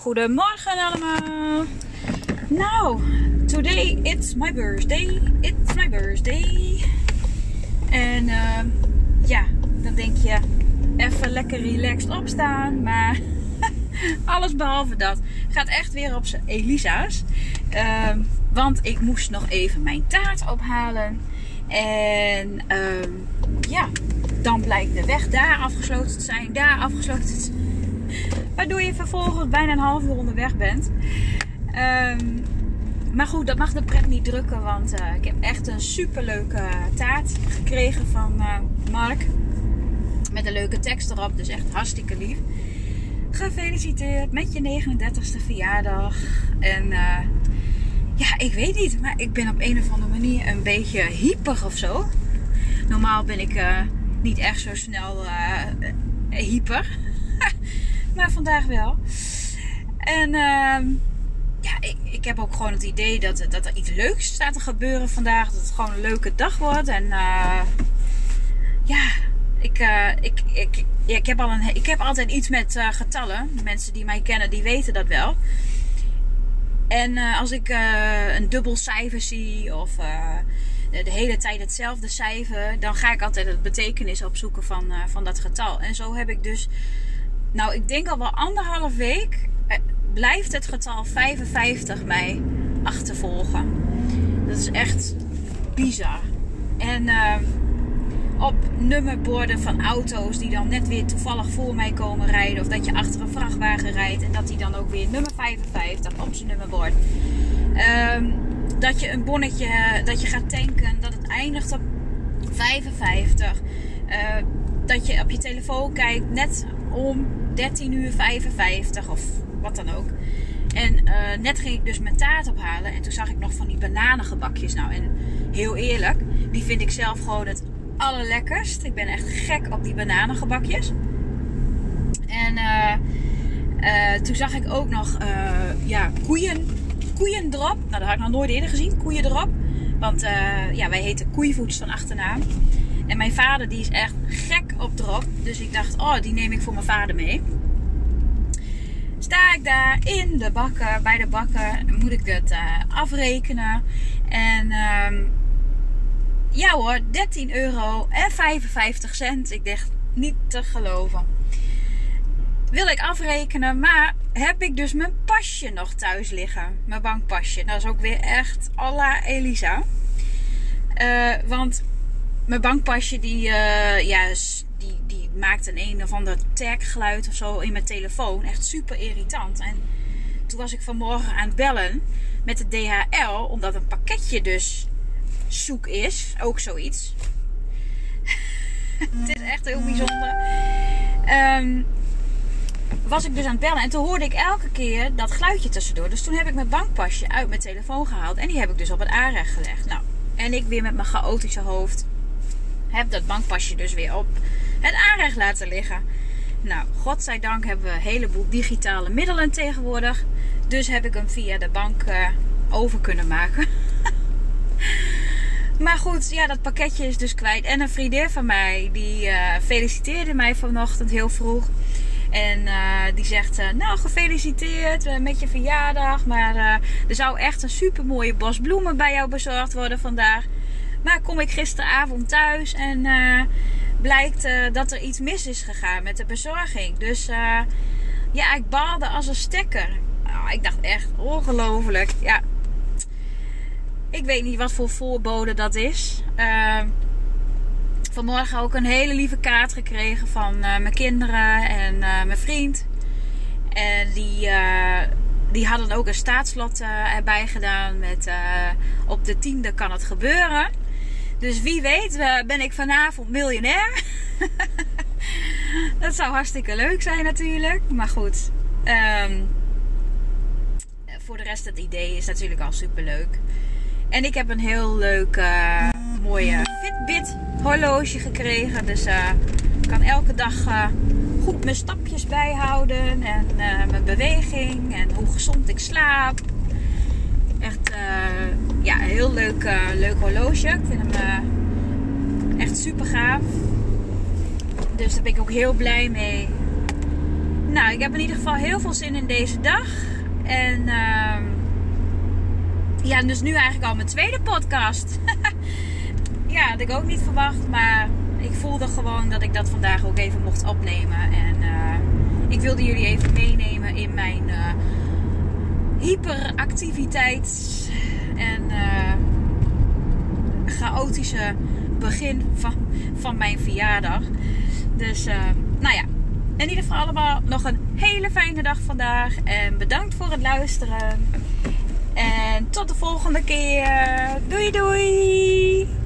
Goedemorgen allemaal. Nou, today it's my birthday. It's my birthday. En uh, ja, dan denk je even lekker relaxed opstaan. Maar alles behalve dat gaat echt weer op zijn Elisa's. Uh, want ik moest nog even mijn taart ophalen. En uh, ja, dan blijkt de weg daar afgesloten te zijn, daar afgesloten. Waardoor je vervolgens bijna een half uur onderweg bent. Um, maar goed, dat mag de pret niet drukken. Want uh, ik heb echt een superleuke taart gekregen van uh, Mark. Met een leuke tekst erop. Dus echt hartstikke lief. Gefeliciteerd met je 39ste verjaardag. En uh, ja, ik weet niet. Maar ik ben op een of andere manier een beetje hyper of zo. Normaal ben ik niet echt zo snel hyper. Maar vandaag wel. En uh, ja, ik, ik heb ook gewoon het idee dat, dat er iets leuks staat te gebeuren vandaag. Dat het gewoon een leuke dag wordt. En uh, ja, ik, uh, ik, ik, ja, ik, heb al een, ik heb altijd iets met uh, getallen. De mensen die mij kennen, die weten dat wel. En als ik een dubbel cijfer zie of de hele tijd hetzelfde cijfer, dan ga ik altijd het betekenis opzoeken van, van dat getal. En zo heb ik dus nou, ik denk al wel anderhalf week eh, blijft het getal 55 mij achtervolgen. Dat is echt bizar. En uh, op nummerborden van auto's die dan net weer toevallig voor mij komen rijden. Of dat je achter een vrachtwagen rijdt en dat die dan ook weer nummer 55 op zijn nummerbord. Um, dat je een bonnetje, dat je gaat tanken, dat het eindigt op 55. Uh, dat je op je telefoon kijkt net om 13 uur 55 of wat dan ook. En uh, net ging ik dus mijn taart ophalen. En toen zag ik nog van die bananengebakjes. Nou, en heel eerlijk, die vind ik zelf gewoon het allerlekkerst. Ik ben echt gek op die bananengebakjes. En uh, uh, toen zag ik ook nog ja, koeien, koeiendrop. Nou, dat had ik nog nooit eerder gezien. Koeiendrop. Want ja, wij heten koeivoets van achternaam. En mijn vader die is echt gek op drop. Dus ik dacht, oh, die neem ik voor mijn vader mee. Sta ik daar in de bakker, bij de bakker, moet ik het uh, afrekenen. En um, ja hoor, 13 euro en 55 cent. Ik dacht, niet te geloven. Wil ik afrekenen, maar heb ik dus mijn pasje nog thuis liggen. Mijn bankpasje. Dat is ook weer echt à la Elisa. Uh, want mijn bankpasje die, uh, ja, die, die maakt een een of ander taggeluid of zo in mijn telefoon. Echt super irritant. En toen was ik vanmorgen aan het bellen met de DHL, omdat een pakketje dus zoek is. Ook zoiets. Het is echt heel bijzonder. Um, was ik dus aan het bellen en toen hoorde ik elke keer dat geluidje tussendoor. Dus toen heb ik mijn bankpasje uit mijn telefoon gehaald en die heb ik dus op het aanrecht gelegd. Nou, en ik weer met mijn chaotische hoofd heb dat bankpasje dus weer op het aanrecht laten liggen. Nou, godzijdank hebben we een heleboel digitale middelen tegenwoordig. Dus heb ik hem via de bank uh, over kunnen maken. maar goed, ja, dat pakketje is dus kwijt. En een vriendin van mij, die uh, feliciteerde mij vanochtend heel vroeg. En uh, die zegt, nou gefeliciteerd met je verjaardag. Maar er zou echt een super mooie bos bloemen bij jou bezorgd worden vandaag. Maar kom ik gisteravond thuis en uh, blijkt uh, dat er iets mis is gegaan met de bezorging. Dus uh, ja, ik baalde als een stekker. Oh, ik dacht echt ongelooflijk. Ja, ik weet niet wat voor voorbode dat is. vanmorgen ook een hele lieve kaart gekregen van mijn kinderen en mijn vriend. En die die hadden ook een staatslot erbij gedaan met op de tiende kan het gebeuren. Dus wie weet ben ik vanavond miljonair. dat zou hartstikke leuk zijn natuurlijk. Maar goed. Um, voor de rest het idee is natuurlijk al super leuk. En ik heb een heel leuk uh, mooie Fitbit horloge gekregen. Dus uh, ik kan elke dag goed mijn stapjes bijhouden. En mijn beweging. En hoe gezond ik slaap. Echt uh, ja, heel leuk, uh, leuk horloge. Ik vind hem uh, echt super gaaf. Dus daar ben ik ook heel blij mee. Nou, ik heb in ieder geval heel veel zin in deze dag. En ehm ja, dus nu eigenlijk al mijn tweede podcast. ja, had ik ook niet verwacht. Maar ik voelde gewoon dat ik dat vandaag ook even mocht opnemen. En uh, ik wilde jullie even meenemen in mijn uh, hyperactiviteit. En uh, chaotische begin van, van mijn verjaardag. Dus nou ja, in ieder geval allemaal nog een hele fijne dag vandaag. En bedankt voor het luisteren. En tot de volgende keer. Doei doei!